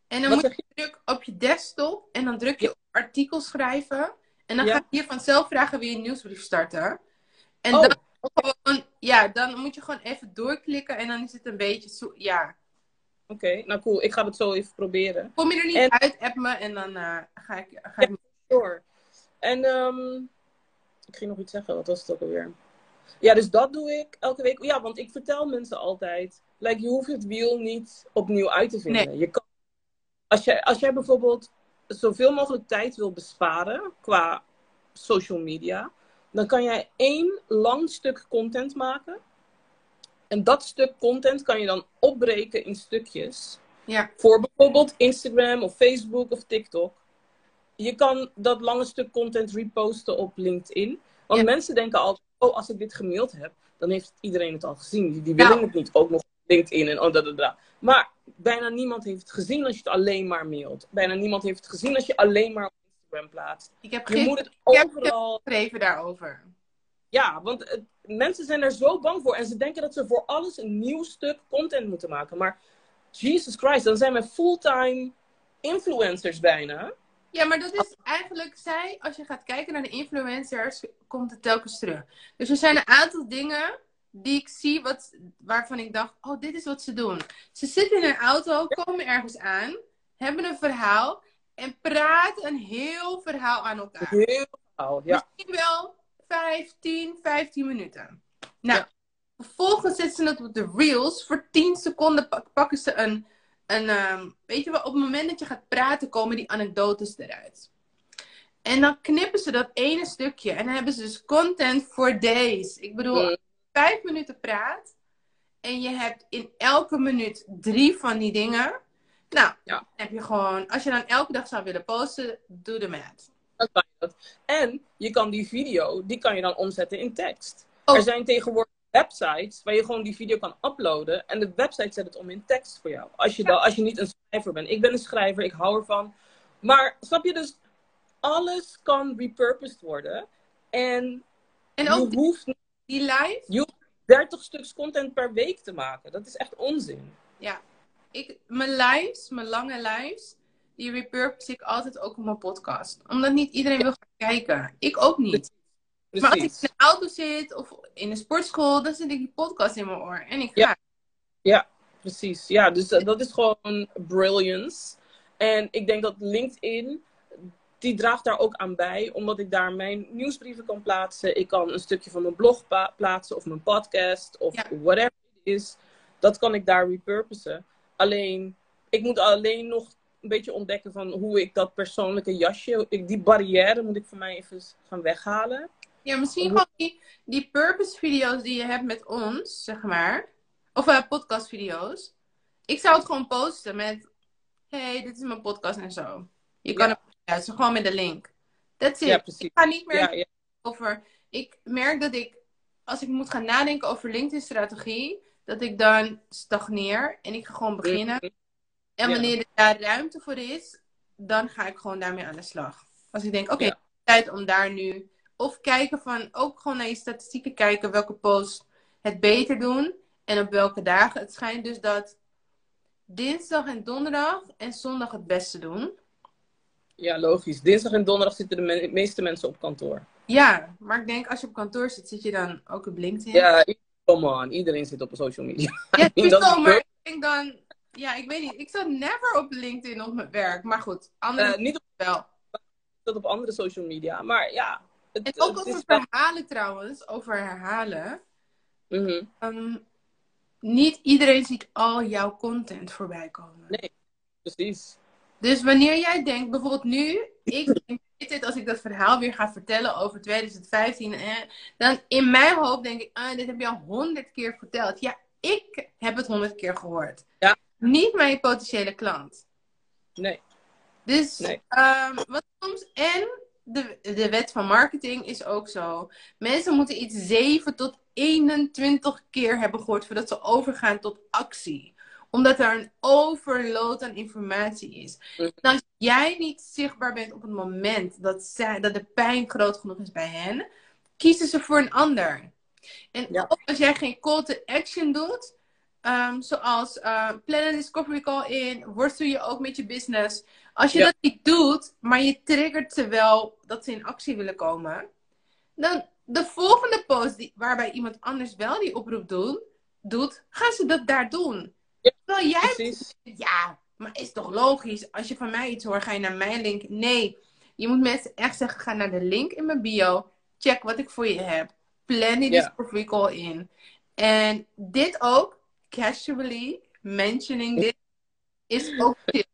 En dan Wat moet je, je drukken op je desktop en dan druk je op artikel schrijven. En dan gaat hier vanzelf vragen wie je nieuwsbrief starten. En oh. dan gewoon, ja, dan moet je gewoon even doorklikken en dan is het een beetje zo, ja. Oké, okay, nou cool. Ik ga het zo even proberen. Kom je er niet en... uit, app me en dan uh, ga ik... Ga ik... Ja, door. En um, ik ging nog iets zeggen, wat was het ook alweer? Ja, dus dat doe ik elke week. Ja, want ik vertel mensen altijd, like, je hoeft het wiel niet opnieuw uit te vinden. Nee. Je kan, als, jij, als jij bijvoorbeeld zoveel mogelijk tijd wil besparen qua social media, dan kan jij één lang stuk content maken. En dat stuk content kan je dan opbreken in stukjes. Ja. Voor bijvoorbeeld Instagram of Facebook of TikTok. Je kan dat lange stuk content reposten op LinkedIn. Want Ja. mensen denken altijd, oh, als ik dit gemaild heb, dan heeft iedereen het al gezien. Die, willen Ja. het niet ook nog op LinkedIn en oh, da, da, da. Maar bijna niemand heeft het gezien als je het alleen maar mailt. Bijna niemand heeft het gezien als je alleen maar op Instagram plaatst. Ik heb Je gisteren moet het overal... geschreven daarover. Ja, want het- mensen zijn er zo bang voor. En ze denken dat ze voor alles een nieuw stuk content moeten maken. Maar Jesus Christ, dan zijn we fulltime influencers bijna. Ja, maar dat is eigenlijk, zij, als je gaat kijken naar de influencers, komt het telkens terug. Dus er zijn een aantal dingen die ik zie wat, waarvan ik dacht, oh, dit is wat ze doen. Ze zitten in een auto, komen ergens aan, hebben een verhaal en praten een heel verhaal aan elkaar. Heel veel. Ja. Misschien wel 15, 15 minuten. Nou, Ja. vervolgens zetten ze het op de reels. Voor 10 seconden pak- pakken ze een, een ehm, weet je wel, op het moment dat je gaat praten komen die anekdotes eruit. En dan knippen ze dat ene stukje en dan hebben ze dus content for days. Ik bedoel, Mm. vijf minuten praat en je hebt in elke minuut drie van die dingen. Nou, Ja. heb je gewoon, als je dan elke dag zou willen posten, doe de math. Dat kan je dat. En je kan die video, die kan je dan omzetten in tekst. Oh. Er zijn tegenwoordig websites waar je gewoon die video kan uploaden. En de website zet het om in tekst voor jou. Als je, dan, als je niet een schrijver bent. Ik ben een schrijver, ik hou ervan. Maar snap je dus, alles kan repurposed worden. En, En je ook die, hoeft die live, je hoeft 30 stuks content per week te maken. Dat is echt onzin. Ja, ik, mijn lives, mijn lange lives, die repurpose ik altijd ook op mijn podcast. Omdat niet iedereen wil gaan kijken. Ik ook niet. Maar als ik in de auto zit of in de sportschool, dan zit ik die podcast in mijn oor. En ik ga. Ja. Ja, precies. Ja, dus dat is gewoon brilliance. En ik denk dat LinkedIn, die draagt daar ook aan bij, omdat ik daar mijn nieuwsbrieven kan plaatsen. Ik kan een stukje van mijn blog plaatsen of mijn podcast of Ja. whatever het is. Dat kan ik daar repurposen. Alleen, ik moet alleen nog een beetje ontdekken van hoe ik dat persoonlijke jasje, ik, die barrière moet ik voor mij even gaan weghalen. Ja, misschien gewoon die, die purpose video's die je hebt met ons, zeg maar. Of uh, podcast video's. Ik zou het gewoon posten met, hey, dit is mijn podcast en zo. Je kan Ja. het gewoon met de link. That's it. Ja. Ik ga niet meer Ja, ja. over. Ik merk dat ik, als ik moet gaan nadenken over LinkedIn-strategie, dat ik dan stagneer en ik ga gewoon beginnen. En wanneer er daar ruimte voor is, dan ga ik gewoon daarmee aan de slag. Als ik denk, oké, Ja. tijd om daar nu. Of kijken van, ook gewoon naar je statistieken kijken welke posts het beter doen en op welke dagen. Het schijnt dus dat dinsdag en donderdag en zondag het beste doen. Ja, logisch. Dinsdag en donderdag zitten de me- meeste mensen op kantoor. Ja, maar ik denk als je op kantoor zit, zit je dan ook op LinkedIn. Ja, come on. Iedereen zit op social media. Ja, (laughs) is maar ik denk dan, ja, ik weet niet. Ik zat never op LinkedIn op mijn werk. Maar goed, anderen Eh, niet op, (laughs) wel. dat op andere social media. Maar ja. Het, En ook het over wel- verhalen trouwens, over herhalen. Mhm. Ehm, niet iedereen ziet al jouw content voorbij komen. Nee. Precies. Dus wanneer jij denkt, bijvoorbeeld nu, ik (laughs) denk dit als ik dat verhaal weer ga vertellen over 2015, eh, dan in mijn hoofd denk ik, ah, dit heb je al honderd keer verteld. Ja, ik heb het honderd keer gehoord. Niet mijn potentiële klant. Nee. Dus Nee. ehm, wat soms. En de, de wet van marketing is ook zo. Mensen moeten iets 7 tot 21 keer hebben gehoord voordat ze overgaan tot actie. Omdat er een overload aan informatie is. Mhm. En als jij niet zichtbaar bent op het moment dat, zij, dat de pijn groot genoeg is bij hen, kiezen ze voor een ander. En Ja. ook als jij geen call to action doet, ehm, zoals eh plan een discovery call in, worstel je ook met je business. Als je Ja. dat niet doet, maar je triggert ze wel dat ze in actie willen komen, dan de volgende post die, waarbij iemand anders wel die oproep doet, doet gaan ze dat daar doen. Ja, Terwijl jij Precies. ja, maar is toch logisch? Als je van mij iets hoort, ga je naar mijn link. Nee, je moet mensen echt zeggen: ga naar de link in mijn bio. Check wat ik voor je heb. Plan die Ja. discovery call in. En dit ook, casually mentioning dit, is ook tips.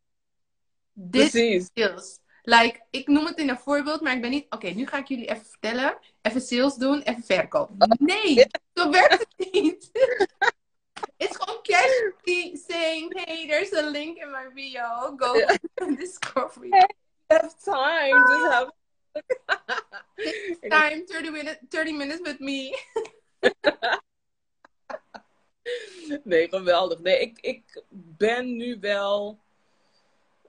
Dit Precies. sales. Like, ik noem het in een voorbeeld, maar ik ben niet... Oké, nu ga ik jullie even vertellen. Even sales doen, even verkoop. Nee, zo werkt het niet. (laughs) It's gewoon casually saying, hey, there's a link in my bio. Go Ja. (laughs) to Discovery. Have time. Just have... (laughs) Time, 30 minutes, 30 minutes with me. (laughs) Nee, geweldig. Nee, ik, ik ben nu wel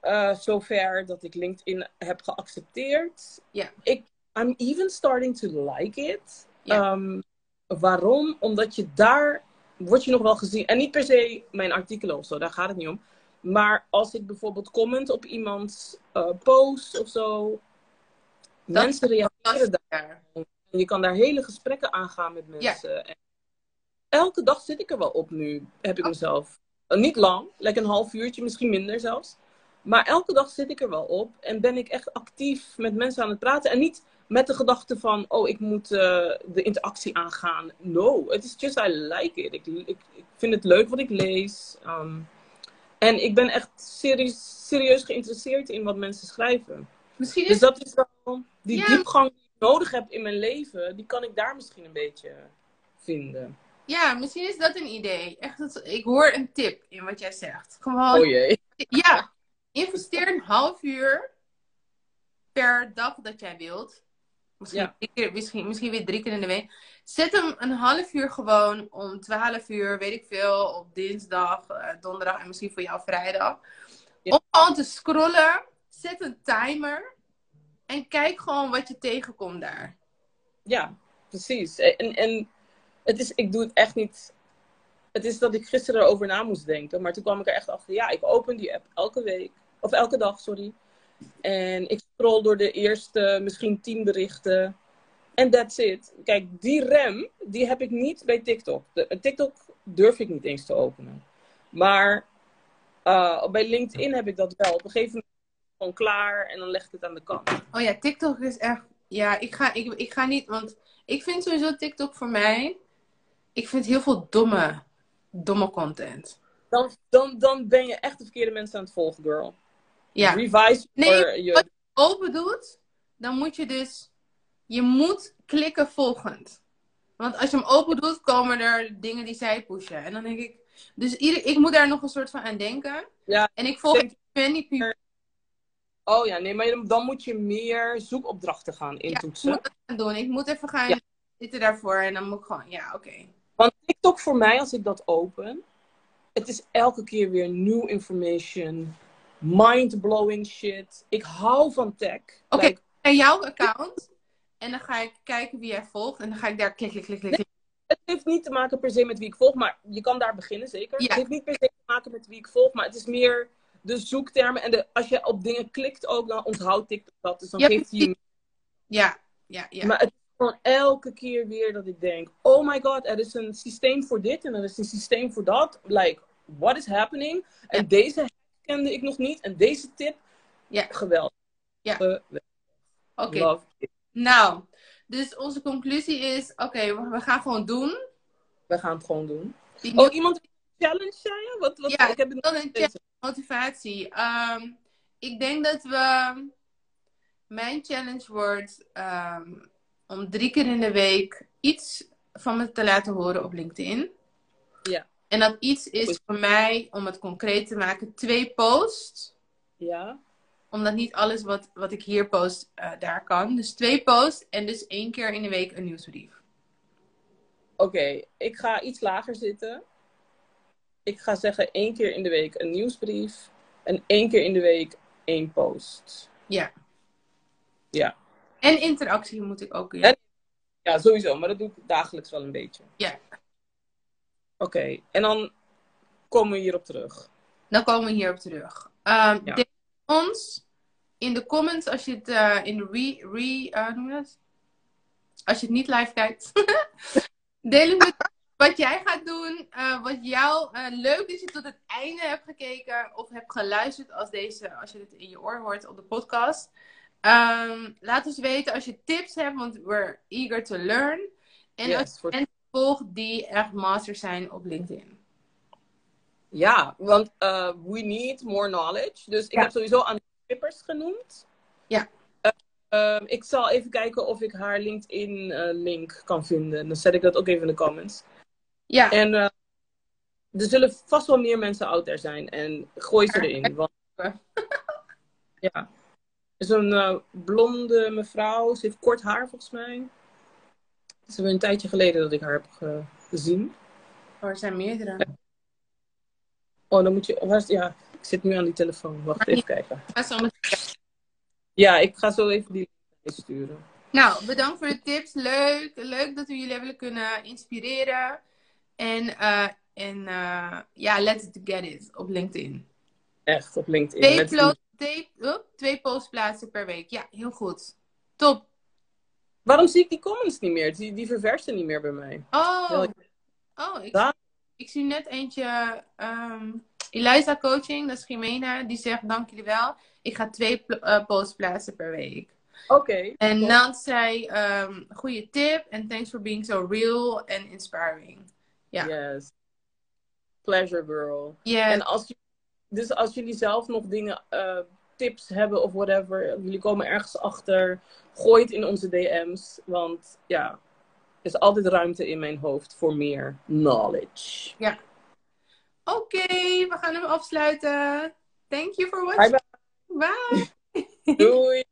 eh, zover dat ik LinkedIn heb geaccepteerd. Ja. Ik, I'm even starting to like it. Ja. Ehm, waarom? Omdat je daar word je nog wel gezien. En niet per se mijn artikelen of zo, daar gaat het niet om. Maar als ik bijvoorbeeld comment op iemands eh, post of zo. Dat- mensen reageren daar. En je kan daar hele gesprekken aangaan met mensen. En elke dag zit ik er wel op nu, heb ik Oh. mezelf. Eh, niet lang, lekker een half uurtje, misschien minder zelfs. Maar elke dag zit ik er wel op en ben ik echt actief met mensen aan het praten. En niet met de gedachte van, oh, ik moet eh, de interactie aangaan. No, het is just I like it. Ik, ik, ik vind het leuk wat ik lees. Ehm, en ik ben echt serieus, serieus geïnteresseerd in wat mensen schrijven. Misschien is Dus dat is wel die Ja. diepgang die ik nodig heb in mijn leven, die kan ik daar misschien een beetje vinden. Ja, misschien is dat een idee. Echt, dat- ik hoor een tip in wat jij zegt. Gewoon, Oh jee. ja, investeer een half uur per dag dat jij wilt. Misschien, Ja. drie keer, misschien, misschien weer drie keer in de week. Zet hem een half uur gewoon om 12 uur, weet ik veel, op dinsdag, eh, donderdag en misschien voor jou vrijdag. Ja. Om gewoon te scrollen. Zet een timer. En kijk gewoon wat je tegenkomt daar. Ja, precies. En, en het is, ik doe het echt niet. Het is dat ik gisteren erover na moest denken, maar toen kwam ik er echt achter. Ja, ik open die app elke week, of elke dag, sorry. En ik scroll door de eerste misschien tien berichten. En that's it. Kijk, die rem, die heb ik niet bij TikTok. De, TikTok durf ik niet eens te openen. Maar uh, bij LinkedIn heb ik dat wel. Op een gegeven moment gewoon klaar en dan leg ik het aan de kant. Oh ja, TikTok is echt. Ja, ik ga, ik, ik ga niet. Want ik vind sowieso TikTok voor mij. Ik vind heel veel domme, domme content. Dan, dan, dan ben je echt de verkeerde mensen aan het volgen, girl. Ja. Revise Nee, your- wat je open doet, dan moet je dus. Je moet klikken volgend. Want als je hem open doet, komen er dingen die zij pushen. En dan denk ik. Dus ieder, ik moet daar nog een soort van aan denken. Ja, En ik volg 20 people. Oh ja, nee, maar dan moet je meer zoekopdrachten gaan Ja, ik intoetsen. moet dat gaan doen. Ik moet even gaan Ja. zitten daarvoor. En dan moet ik gewoon. Ja, oké. Want TikTok voor mij, als ik dat open, het is elke keer weer new information, mind-blowing shit. Ik hou van tech. Oké, Like, naar jouw account. En dan ga ik kijken wie jij volgt. En dan ga ik daar klik, klik, klik, klik. het heeft niet te maken per se met wie ik volg, maar je kan daar beginnen, zeker. Ja. Het heeft niet per se te maken met wie ik volg, maar het is meer de zoektermen. En de, als je op dingen klikt ook, dan onthoudt TikTok dat. Dus dan Ja, geeft hij je Ja, ja, ja. Maar het gewoon elke keer weer dat ik denk: oh my god, er is een systeem voor dit en er is een systeem voor dat. Like, what is happening? En Ja. deze kende ik nog niet en deze tip, Ja. geweldig. Ja. Oké, nou. Dus onze conclusie is, oké, we, we gaan gewoon doen. We gaan het gewoon doen. Die Oh, iemand challenge, zei? Wat, wat, Ja, ik heb een gelezen. motivatie. Ehm, ik denk dat we... Mijn challenge wordt ehm, om drie keer in de week iets van me te laten horen op LinkedIn. Ja. En dat iets is voor mij, om het concreet te maken, twee posts. Ja. Omdat niet alles wat, wat ik hier post, eh, daar kan. Dus twee posts en dus één keer in de week een nieuwsbrief. Oké, ik ga iets lager zitten. Ik ga zeggen één keer in de week een nieuwsbrief. En één keer in de week één post. Ja. Ja. En interactie moet ik ook. En- Ja, sowieso. Maar dat doe ik dagelijks wel een beetje. Ja. Oké, en dan komen we hierop terug. Dan komen we hierop terug. Ehm Ja. Deel ons in de comments als je het eh, in de re, re eh, noem dat? Als je het niet live kijkt. (laughs) Deel het met wat jij gaat doen. eh, wat jou leuk dat je tot het einde hebt gekeken of hebt geluisterd als deze, als je dit in je oor hoort op de podcast. Ehm, laat ons weten als je tips hebt, want we're eager to learn. En als Yes, je voor- mensen volgt die echt masters zijn op LinkedIn. Ja, want eh, we need more knowledge. Dus ik Ja. heb sowieso aan Pippers genoemd. Ja. Eh, ehm, ik zal even kijken of ik haar LinkedIn-link kan vinden. Dan zet ik dat ook even in de comments. Ja, En eh, er zullen vast wel meer mensen out there zijn. En gooi ze erin. Want, (laughs) ja. Is een eh, blonde mevrouw. Ze heeft kort haar volgens mij. Het is een tijdje geleden dat ik haar heb ge- gezien. Oh, er zijn meerdere. Oh, dan moet je. Ja, ik zit nu aan die telefoon. Wacht Maar even kijken. Ja, ik ga zo even die link sturen. Nou, bedankt voor de tips. Leuk. Leuk dat we jullie hebben kunnen inspireren. En, eh, en eh, ja, let's get it op LinkedIn. Echt op LinkedIn. Twee, do- twee, oh, twee posts plaatsen per week. Ja, heel goed. Top. Waarom zie ik die comments niet meer? Die, die verversen niet meer bij mij. Oh, oh ik, zie net eentje. ehm Eliza Coaching, dat is Jimena. Die zegt, dank jullie wel. Ik ga twee eh, posts plaatsen per week. Oké. En Top. Nant zei, ehm goede tip. En thanks for being so real and inspiring. Ja. Yes. Pleasure girl. Ja, En als, je- dus als jullie zelf nog dingen, eh, tips hebben of whatever, jullie komen ergens achter, gooi het in onze DM's. Want ja, er is altijd ruimte in mijn hoofd voor meer knowledge. Oké, we gaan hem afsluiten. Thank you for Bye watching. bye. Bye. Doei!